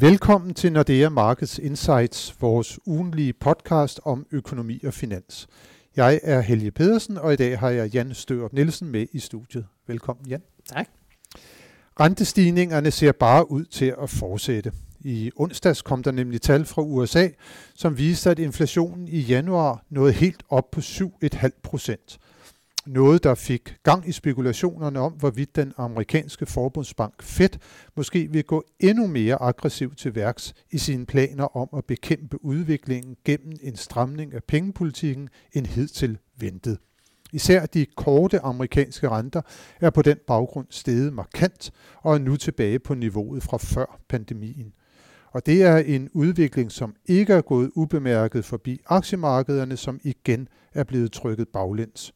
Velkommen til Nordea Markets Insights, vores ugenlige podcast om økonomi og finans. Jeg er Helge Pedersen, og i dag har jeg Jan Størup Nielsen med i studiet. Velkommen, Jan. Tak. Rentestigningerne ser bare ud til at fortsætte. I onsdags kom der nemlig tal fra USA, som viste, at inflationen i januar nåede helt op på 7,5 procent. Noget, der fik gang i spekulationerne om, hvorvidt den amerikanske forbundsbank Fed måske vil gå endnu mere aggressivt til værks i sine planer om at bekæmpe udviklingen gennem en stramning af pengepolitikken end hidtil ventet. Især de korte amerikanske renter er på den baggrund steget markant og er nu tilbage på niveauet fra før pandemien. Og det er en udvikling, som ikke er gået ubemærket forbi aktiemarkederne, som igen er blevet trykket baglæns.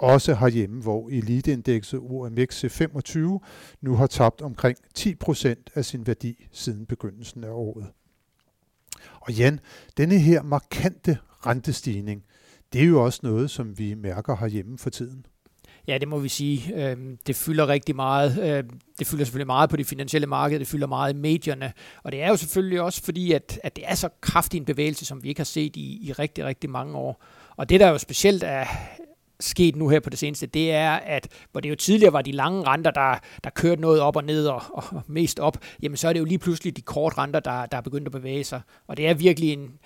Også herhjemme, hvor eliteindekset OMX 25 nu har tabt omkring 10% af sin værdi siden begyndelsen af året. Og Jan, denne her markante rentestigning, det er jo også noget, som vi mærker herhjemme for tiden. Ja, det må vi sige. Øhm, det fylder rigtig meget. Øhm, det fylder selvfølgelig meget på det finansielle marked, det fylder meget i medierne, og det er jo selvfølgelig også fordi, at, at det er så kraftig en bevægelse, som vi ikke har set i, i rigtig, rigtig mange år. Og det, der jo specielt er, sket nu her på det seneste, det er, at hvor det jo tidligere var de lange renter, der, der kørte noget op og ned og, og mest op, jamen så er det jo lige pludselig de korte renter, der, der er begyndt at bevæge sig. Og det er virkelig en,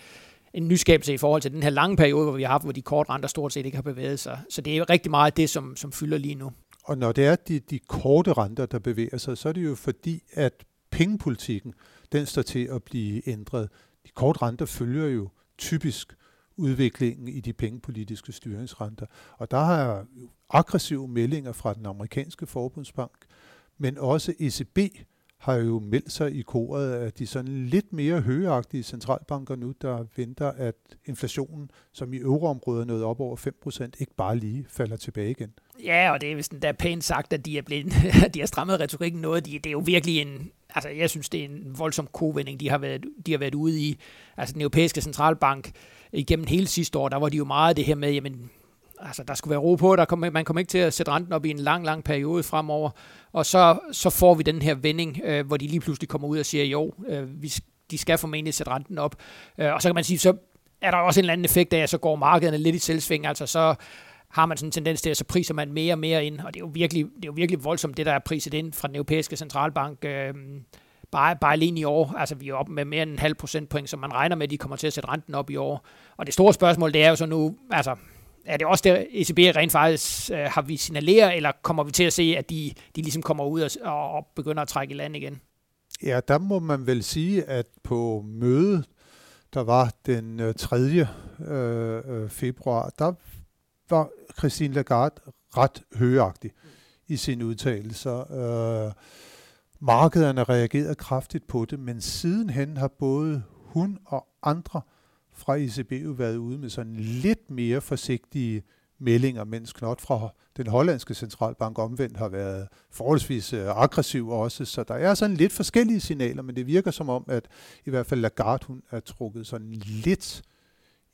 en nyskabelse i forhold til den her lange periode, hvor vi har haft, hvor de korte renter stort set ikke har bevæget sig. Så det er jo rigtig meget det, som, som fylder lige nu. Og når det er de, de korte renter, der bevæger sig, så er det jo fordi, at pengepolitikken, den står til at blive ændret. De korte renter følger jo typisk udviklingen i de pengepolitiske styringsrenter. Og der har aggressive meldinger fra den amerikanske forbundsbank, men også ECB har jo meldt sig i koret af de sådan lidt mere højagtige centralbanker nu, der venter, at inflationen, som i euroområdet nåede op over 5%, ikke bare lige falder tilbage igen. Ja, og det er vist endda pænt sagt, at de, er blevet, de har strammet retorikken noget. De, det er jo virkelig en, altså jeg synes, det er en voldsom kovending, de har været, de har været ude i. Altså den europæiske centralbank igennem hele sidste år, der var de jo meget det her med, jamen, altså der skulle være ro på, der kom, man kommer ikke til at sætte renten op i en lang, lang periode fremover, og så, så får vi den her vending, øh, hvor de lige pludselig kommer ud og siger, jo, øh, vi, de skal formentlig sætte renten op, øh, og så kan man sige, så er der også en eller anden effekt af, at så går markederne lidt i selvsving, altså så har man sådan en tendens til, at så priser man mere og mere ind, og det er jo virkelig, det er jo virkelig voldsomt, det der er priset ind fra den europæiske centralbank, øh, bare, bare alene i år. Altså, vi er oppe med mere end en halv procentpoint, som man regner med, at de kommer til at sætte renten op i år. Og det store spørgsmål, det er jo så nu, altså, er det også der, ECB rent faktisk øh, har vi signaleret, eller kommer vi til at se, at de, de ligesom kommer ud og, og begynder at trække i land igen? Ja, der må man vel sige, at på mødet, der var den øh, 3. Øh, øh, februar, der var Christine Lagarde ret højagtig i sine udtalelser. Øh, markederne reagerede kraftigt på det, men sidenhen har både hun og andre fra ECB jo været ude med sådan lidt mere forsigtige meldinger, mens Knot fra den hollandske centralbank omvendt har været forholdsvis øh, aggressiv også. Så der er sådan lidt forskellige signaler, men det virker som om, at i hvert fald Lagarde, hun er trukket sådan lidt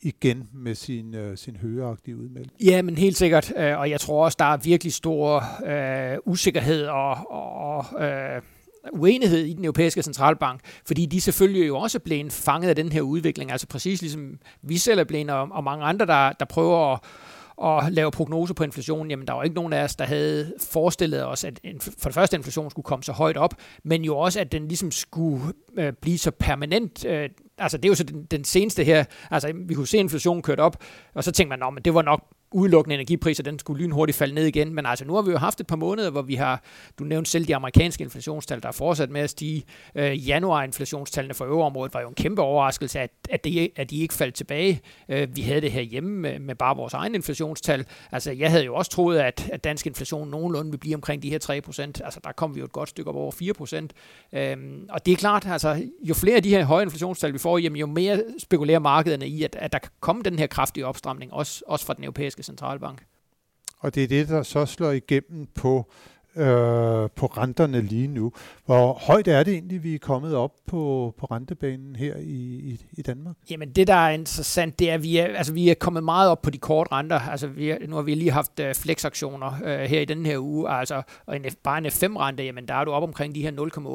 igen med sin, øh, sin højeagtige udmelding. Ja, men helt sikkert. Øh, og jeg tror også, der er virkelig stor øh, usikkerhed og, og øh, uenighed i den europæiske centralbank, fordi de selvfølgelig jo også er blevet fanget af den her udvikling, altså præcis ligesom vi selv er blevet, og, og mange andre, der, der prøver at og lave prognoser på inflationen, jamen der var ikke nogen af os, der havde forestillet os, at for det første, inflationen skulle komme så højt op, men jo også, at den ligesom skulle øh, blive så permanent. Øh, altså det er jo så den, den seneste her, altså vi kunne se inflationen kørt op, og så tænkte man, at det var nok udelukkende energipriser, den skulle lynhurtigt falde ned igen. Men altså, nu har vi jo haft et par måneder, hvor vi har, du nævnte selv de amerikanske inflationstal, der er fortsat med at stige. Øh, januar-inflationstallene for øvreområdet var jo en kæmpe overraskelse, at, at, de, at de ikke faldt tilbage. Øh, vi havde det her hjemme med, med bare vores egen inflationstal. Altså, jeg havde jo også troet, at, at dansk inflation nogenlunde ville blive omkring de her 3 procent. Altså, der kom vi jo et godt stykke op over 4 procent. Øh, og det er klart, altså, jo flere af de her høje inflationstal vi får, jamen, jo mere spekulerer markederne i, at, at der kan komme den her kraftige opstramning, også, også fra den europæiske centralbank. Og det er det, der så slår igennem på øh, på renterne lige nu. Hvor højt er det egentlig, vi er kommet op på, på rentebanen her i, i, i Danmark? Jamen det, der er interessant, det er, at vi er, altså, vi er kommet meget op på de korte renter. Altså, vi er, nu har vi lige haft uh, flexaktioner uh, her i den her uge, altså, og en, bare en F5-rente, jamen der er du op omkring de her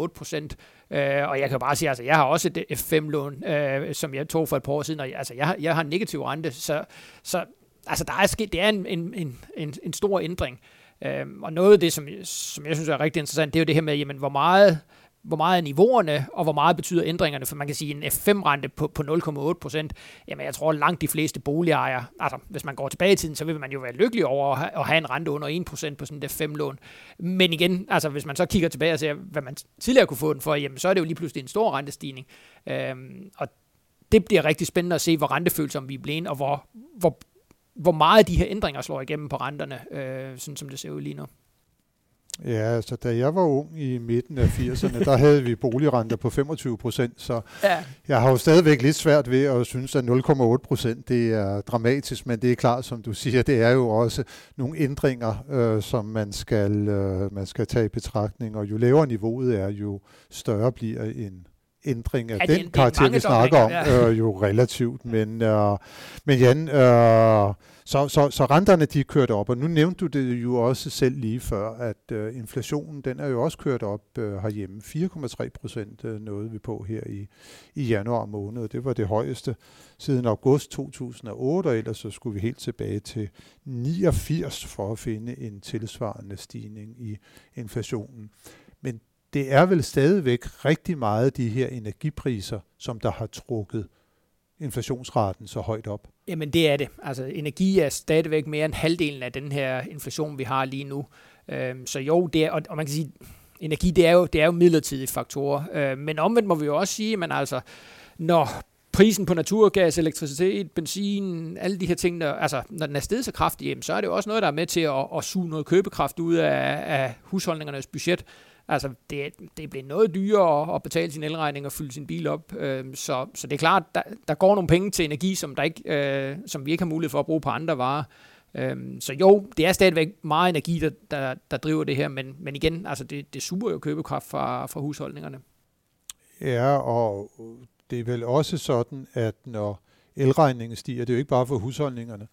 0,8 procent. Uh, og jeg kan bare sige, altså jeg har også et F5-lån, uh, som jeg tog for et par år siden, og altså, jeg, jeg har en negativ rente, så, så altså, der er sket, det er en, en, en, en stor ændring. Øhm, og noget af det, som, som jeg synes er rigtig interessant, det er jo det her med, jamen, hvor meget hvor meget er niveauerne, og hvor meget betyder ændringerne, for man kan sige en F5-rente på, på 0,8 procent, jamen jeg tror langt de fleste boligejere, altså hvis man går tilbage i tiden, så vil man jo være lykkelig over at have, at have en rente under 1 procent på sådan et F5-lån. Men igen, altså hvis man så kigger tilbage og ser, hvad man tidligere kunne få den for, jamen så er det jo lige pludselig en stor rentestigning. Øhm, og det bliver rigtig spændende at se, hvor rentefølsomme vi bliver, og hvor, hvor hvor meget de her ændringer slår igennem på renterne, øh, sådan som det ser ud lige nu. Ja, altså da jeg var ung i midten af 80'erne, der havde vi boligrenter på 25 procent, så ja. jeg har jo stadigvæk lidt svært ved at synes, at 0,8 procent det er dramatisk, men det er klart, som du siger, det er jo også nogle ændringer, øh, som man skal, øh, man skal tage i betragtning, og jo lavere niveauet er, jo større bliver en ændring af ja, den karakter, vi snakker om, ja. øh, jo relativt. Men, øh, men Jan, øh, så, så, så renterne de er kørt op, og nu nævnte du det jo også selv lige før, at øh, inflationen den er jo også kørt op øh, herhjemme. 4,3 procent øh, nåede vi på her i, i januar måned. Det var det højeste siden august 2008, og ellers så skulle vi helt tilbage til 89 for at finde en tilsvarende stigning i inflationen. Men det er vel stadigvæk rigtig meget de her energipriser, som der har trukket inflationsraten så højt op. Jamen det er det. Altså energi er stadigvæk mere end halvdelen af den her inflation, vi har lige nu. Øhm, så jo, det er, og, og man kan sige, energi det er jo, det er jo midlertidige faktorer. Øhm, men omvendt må vi jo også sige, at altså, når prisen på naturgas, elektricitet, benzin, alle de her ting, der, altså når den er steget så kraftigt, så er det jo også noget, der er med til at, at suge noget købekraft ud af, af husholdningernes budget. Altså, det, det bliver noget dyrere at betale sin elregning og fylde sin bil op. Øh, så, så det er klart, der, der går nogle penge til energi, som, der ikke, øh, som vi ikke har mulighed for at bruge på andre varer. Øh, så jo, det er stadigvæk meget energi, der, der, der driver det her, men, men igen, altså det, det suger jo købekraft fra, fra husholdningerne. Ja, og det er vel også sådan, at når elregningen stiger, det er jo ikke bare for husholdningerne,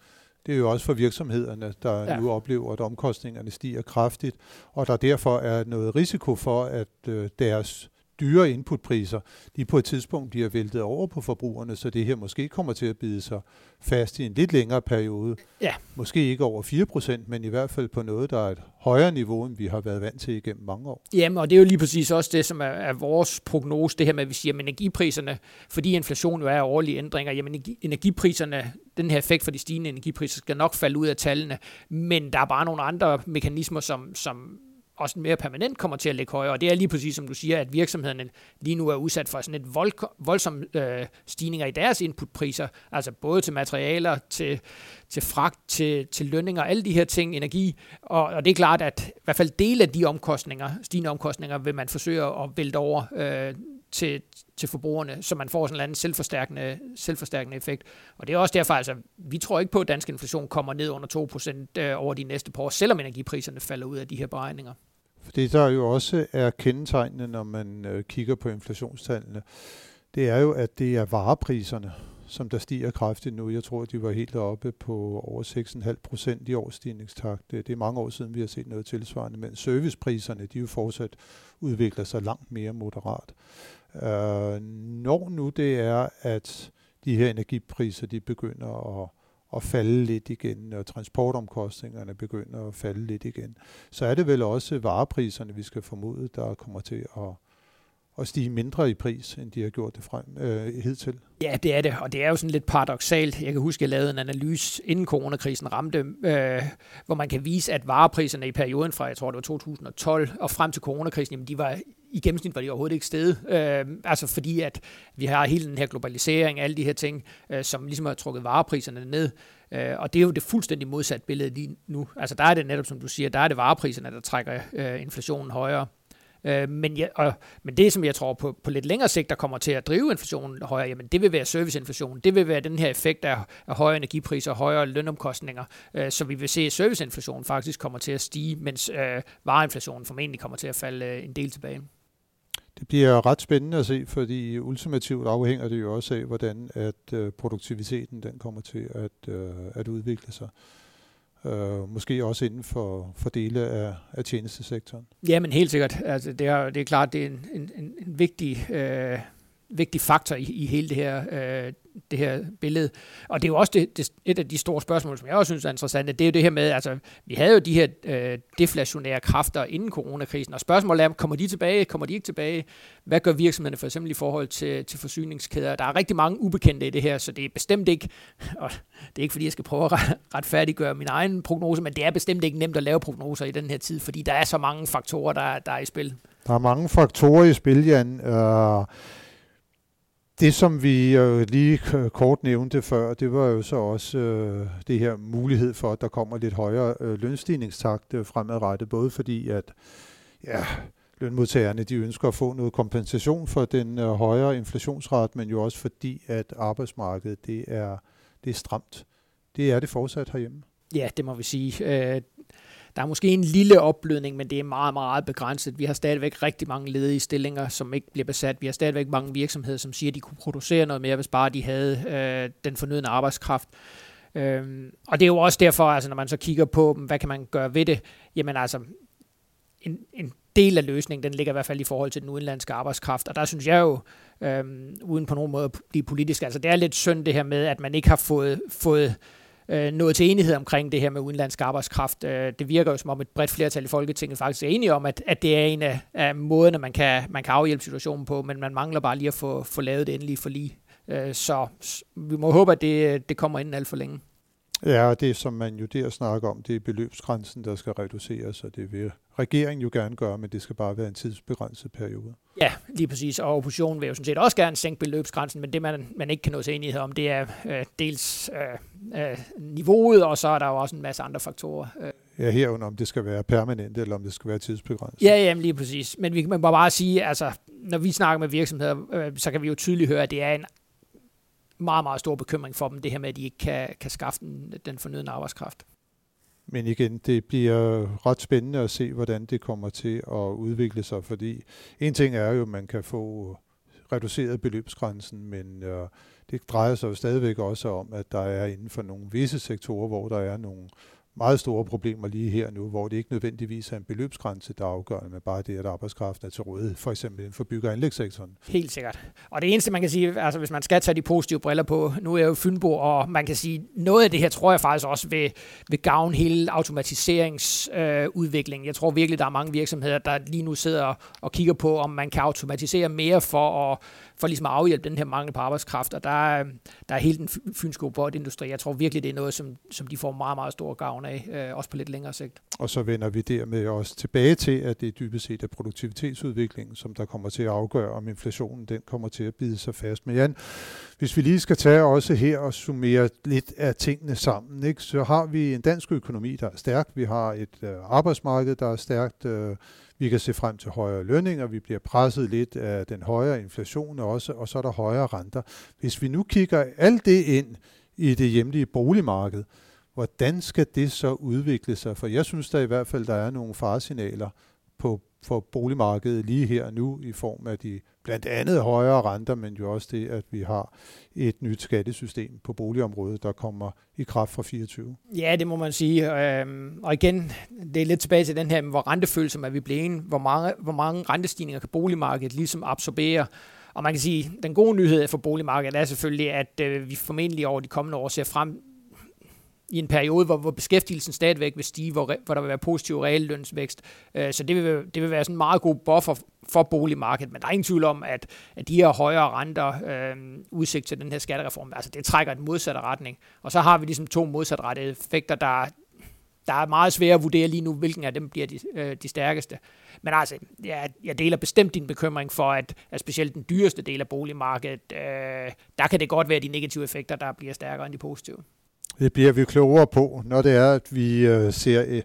det er jo også for virksomhederne, der ja. nu oplever, at omkostningerne stiger kraftigt, og der derfor er noget risiko for, at øh, deres dyre inputpriser, de på et tidspunkt bliver væltet over på forbrugerne, så det her måske kommer til at bide sig fast i en lidt længere periode. Ja. Måske ikke over 4%, men i hvert fald på noget, der er et højere niveau, end vi har været vant til igennem mange år. Jamen, og det er jo lige præcis også det, som er, er vores prognose, det her med, at vi siger, at energipriserne, fordi inflation jo er årlige ændringer, jamen energipriserne, den her effekt for de stigende energipriser, skal nok falde ud af tallene, men der er bare nogle andre mekanismer, som, som også mere permanent kommer til at ligge højere. Og det er lige præcis som du siger, at virksomhederne lige nu er udsat for sådan et vold, voldsom øh, stigninger i deres inputpriser, altså både til materialer, til, til fragt, til, til lønninger, alle de her ting, energi. Og, og det er klart, at i hvert fald dele af de omkostninger, stigende omkostninger, vil man forsøge at vælte over øh, til, til forbrugerne, så man får sådan en anden selvforstærkende, selvforstærkende effekt. Og det er også derfor, altså, vi tror ikke på, at dansk inflation kommer ned under 2% øh, over de næste par år, selvom energipriserne falder ud af de her beregninger. Det der jo også er kendetegnende, når man øh, kigger på inflationstallene, det er jo, at det er varepriserne, som der stiger kraftigt nu. Jeg tror, de var helt oppe på over 6,5 procent i årsstigningstakt. Det, det er mange år siden, vi har set noget tilsvarende, men servicepriserne, de jo fortsat udvikler sig langt mere moderat. Øh, når nu det er, at de her energipriser, de begynder at at falde lidt igen, og transportomkostningerne begynder at falde lidt igen, så er det vel også varepriserne, vi skal formode, der kommer til at, at stige mindre i pris, end de har gjort det frem øh, hidtil. Ja, det er det, og det er jo sådan lidt paradoxalt. Jeg kan huske, at jeg lavede en analyse, inden coronakrisen ramte, øh, hvor man kan vise, at varepriserne i perioden fra, jeg tror det var 2012 og frem til coronakrisen, jamen de var i gennemsnit var de overhovedet ikke sted. Øh, altså fordi, at vi har hele den her globalisering, alle de her ting, øh, som ligesom har trukket varepriserne ned. Øh, og det er jo det fuldstændig modsatte billede lige nu. Altså der er det netop, som du siger, der er det varepriserne, der trækker øh, inflationen højere. Øh, men, ja, og, men det, som jeg tror på, på lidt længere sigt, der kommer til at drive inflationen højere, jamen det vil være serviceinflation. Det vil være den her effekt af, af højere energipriser og højere lønomkostninger. Øh, så vi vil se, at serviceinflationen faktisk kommer til at stige, mens øh, vareinflationen formentlig kommer til at falde øh, en del tilbage. Det bliver ret spændende at se, fordi ultimativt afhænger det jo også af, hvordan at øh, produktiviteten den kommer til at, øh, at udvikle sig. Øh, måske også inden for, for dele af, af tjenestesektoren. Ja, men helt sikkert. Altså, det, er, det er klart, det er en, en, en vigtig, øh, vigtig faktor i, i hele det her øh, det her billede. Og det er jo også det, det, et af de store spørgsmål, som jeg også synes er interessant, det er jo det her med, altså vi havde jo de her øh, deflationære kræfter inden coronakrisen, og spørgsmålet er, kommer de tilbage, kommer de ikke tilbage? Hvad gør virksomhederne for eksempel i forhold til, til forsyningskæder? Der er rigtig mange ubekendte i det her, så det er bestemt ikke, og det er ikke fordi, jeg skal prøve at retfærdiggøre min egen prognose, men det er bestemt ikke nemt at lave prognoser i den her tid, fordi der er så mange faktorer, der, der er i spil. Der er mange faktorer i spil, Jan. Uh det, som vi øh, lige kort nævnte før, det var jo så også øh, det her mulighed for, at der kommer lidt højere øh, lønstigningstakt øh, fremadrettet, både fordi at ja, lønmodtagerne de ønsker at få noget kompensation for den øh, højere inflationsret, men jo også fordi, at arbejdsmarkedet det er, det er stramt. Det er det fortsat herhjemme. Ja, det må vi sige. Øh, der er måske en lille opblødning, men det er meget, meget begrænset. Vi har stadigvæk rigtig mange ledige stillinger, som ikke bliver besat. Vi har stadigvæk mange virksomheder, som siger, at de kunne producere noget mere, hvis bare de havde øh, den fornødne arbejdskraft. Øhm, og det er jo også derfor, altså, når man så kigger på, hvad kan man gøre ved det, jamen altså, en, en del af løsningen, den ligger i hvert fald i forhold til den udenlandske arbejdskraft. Og der synes jeg jo, øhm, uden på nogen måde at blive politisk, altså det er lidt synd det her med, at man ikke har fået, fået øh, Øh, nået til enighed omkring det her med udenlandsk arbejdskraft. Øh, det virker jo som om et bredt flertal i Folketinget faktisk er enige om, at, at det er en af, af måderne, man kan, man kan afhjælpe situationen på, men man mangler bare lige at få, få lavet det endelige forlig. Øh, så vi må håbe, at det, det kommer inden alt for længe. Ja, og det som man jo der snakker om, det er beløbsgrænsen, der skal reduceres, og det vil regeringen jo gerne gøre, men det skal bare være en tidsbegrænset periode. Ja, lige præcis, og oppositionen vil jo sådan set også gerne sænke beløbsgrænsen, men det man, man ikke kan nå til enighed om, det er øh, dels øh, øh, niveauet, og så er der jo også en masse andre faktorer. Øh. Ja, herunder om det skal være permanent, eller om det skal være tidsbegrænset. Ja, jamen lige præcis. Men vi kan bare sige, altså, når vi snakker med virksomheder, øh, så kan vi jo tydeligt høre, at det er en meget, meget stor bekymring for dem, det her med, at de ikke kan, kan skaffe den, den fornødne arbejdskraft. Men igen, det bliver ret spændende at se, hvordan det kommer til at udvikle sig, fordi en ting er jo, at man kan få reduceret beløbsgrænsen, men øh, det drejer sig jo stadigvæk også om, at der er inden for nogle visse sektorer, hvor der er nogle meget store problemer lige her nu, hvor det ikke nødvendigvis er en beløbsgrænse, der afgør, men bare det, at arbejdskraften er til rådighed, for eksempel inden for bygge- og anlægssektoren. Helt sikkert. Og det eneste, man kan sige, altså hvis man skal tage de positive briller på, nu er jeg jo Fynbo, og man kan sige, noget af det her tror jeg faktisk også vil, vil gavne hele automatiseringsudviklingen. Øh, jeg tror virkelig, der er mange virksomheder, der lige nu sidder og kigger på, om man kan automatisere mere for at for ligesom at afhjælpe den her mangel på arbejdskraft. Og der er, øhm, der er hele den fynske robotindustri. Jeg tror virkelig, det er noget, som, som de får meget, meget stor gavn af, øh, også på lidt længere sigt. Og så vender vi dermed også tilbage til, at det er dybest set er produktivitetsudviklingen, som der kommer til at afgøre, om inflationen den kommer til at bide sig fast. Men Jan, hvis vi lige skal tage også her og summere lidt af tingene sammen, ikke, så har vi en dansk økonomi, der er stærk. Vi har et øh, arbejdsmarked, der er stærkt. Øh, vi kan se frem til højere lønninger, vi bliver presset lidt af den højere inflation også, og så er der højere renter. Hvis vi nu kigger alt det ind i det hjemlige boligmarked, hvordan skal det så udvikle sig? For jeg synes der i hvert fald, der er nogle faresignaler på, for boligmarkedet lige her nu i form af de blandt andet højere renter, men jo også det, at vi har et nyt skattesystem på boligområdet, der kommer i kraft fra 24. Ja, det må man sige. Øhm, og igen, det er lidt tilbage til den her, hvor rentefølsom er vi blevet. Hvor mange, hvor mange rentestigninger kan boligmarkedet ligesom absorbere? Og man kan sige, at den gode nyhed for boligmarkedet er selvfølgelig, at øh, vi formentlig over de kommende år ser frem i en periode, hvor, hvor beskæftigelsen stadigvæk vil stige, hvor, hvor der vil være positiv reallønsvækst. Øh, så det vil, det vil være sådan en meget god buffer for boligmarkedet, men der er ingen tvivl om, at, at de her højere renter, øh, udsigt til den her skattereform, altså det trækker den modsatte retning. Og så har vi ligesom to modsatrettede effekter, der, der er meget svære at vurdere lige nu, hvilken af dem bliver de, øh, de stærkeste. Men altså, jeg, jeg deler bestemt din bekymring for, at, at specielt den dyreste del af boligmarkedet, øh, der kan det godt være de negative effekter, der bliver stærkere end de positive. Det bliver vi klogere på, når det er, at vi øh, ser øh,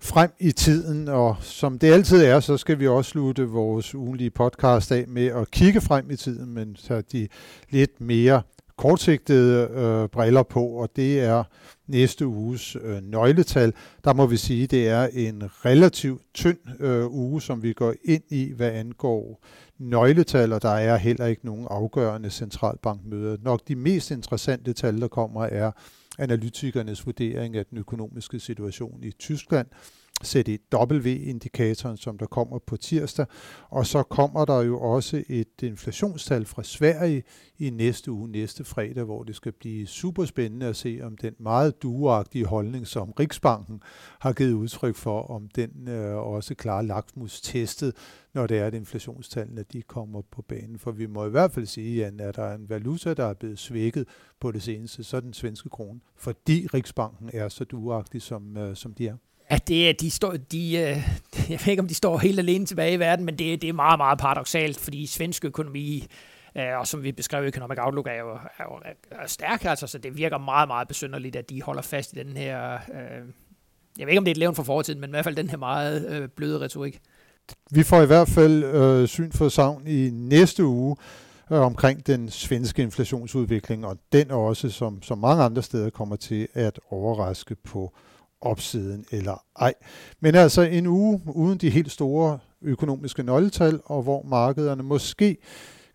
frem i tiden, og som det altid er, så skal vi også slutte vores ugenlige podcast af med at kigge frem i tiden, men så de lidt mere kortsigtede øh, briller på, og det er næste uges øh, nøgletal. Der må vi sige, at det er en relativt tynd øh, uge, som vi går ind i, hvad angår nøgletal, og der er heller ikke nogen afgørende centralbankmøder. Nok de mest interessante tal, der kommer, er analytikernes vurdering af den økonomiske situation i Tyskland, CDW-indikatoren, som der kommer på tirsdag. Og så kommer der jo også et inflationstal fra Sverige i næste uge, næste fredag, hvor det skal blive super spændende at se, om den meget duagtige holdning, som Riksbanken har givet udtryk for, om den øh, også klarer lakmus testet, når det er, at inflationstallene de kommer på banen. For vi må i hvert fald sige, at der er en valuta, der er blevet svækket på det seneste, så er den svenske krone, fordi Riksbanken er så duagtig, som, øh, som de er. Ja, det, de står, de, øh, jeg ved ikke, om de står helt alene tilbage i verden, men det, det er meget, meget paradoxalt, fordi svensk økonomi, øh, og som vi beskrev i Economic Outlook, er jo, er jo er stærk, altså, så det virker meget, meget besynderligt, at de holder fast i den her, øh, jeg ved ikke, om det er et levn fra fortiden, men i hvert fald den her meget øh, bløde retorik. Vi får i hvert fald øh, syn for savn i næste uge øh, omkring den svenske inflationsudvikling, og den også, som, som mange andre steder, kommer til at overraske på opsiden eller ej. Men altså en uge uden de helt store økonomiske nøgletal, og hvor markederne måske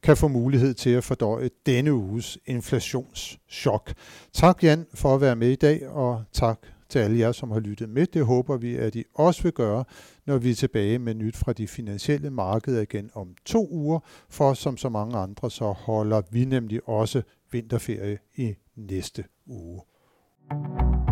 kan få mulighed til at fordøje denne uges inflationschok. Tak Jan for at være med i dag, og tak til alle jer, som har lyttet med. Det håber vi, at I også vil gøre, når vi er tilbage med nyt fra de finansielle markeder igen om to uger, for som så mange andre, så holder vi nemlig også vinterferie i næste uge. thank you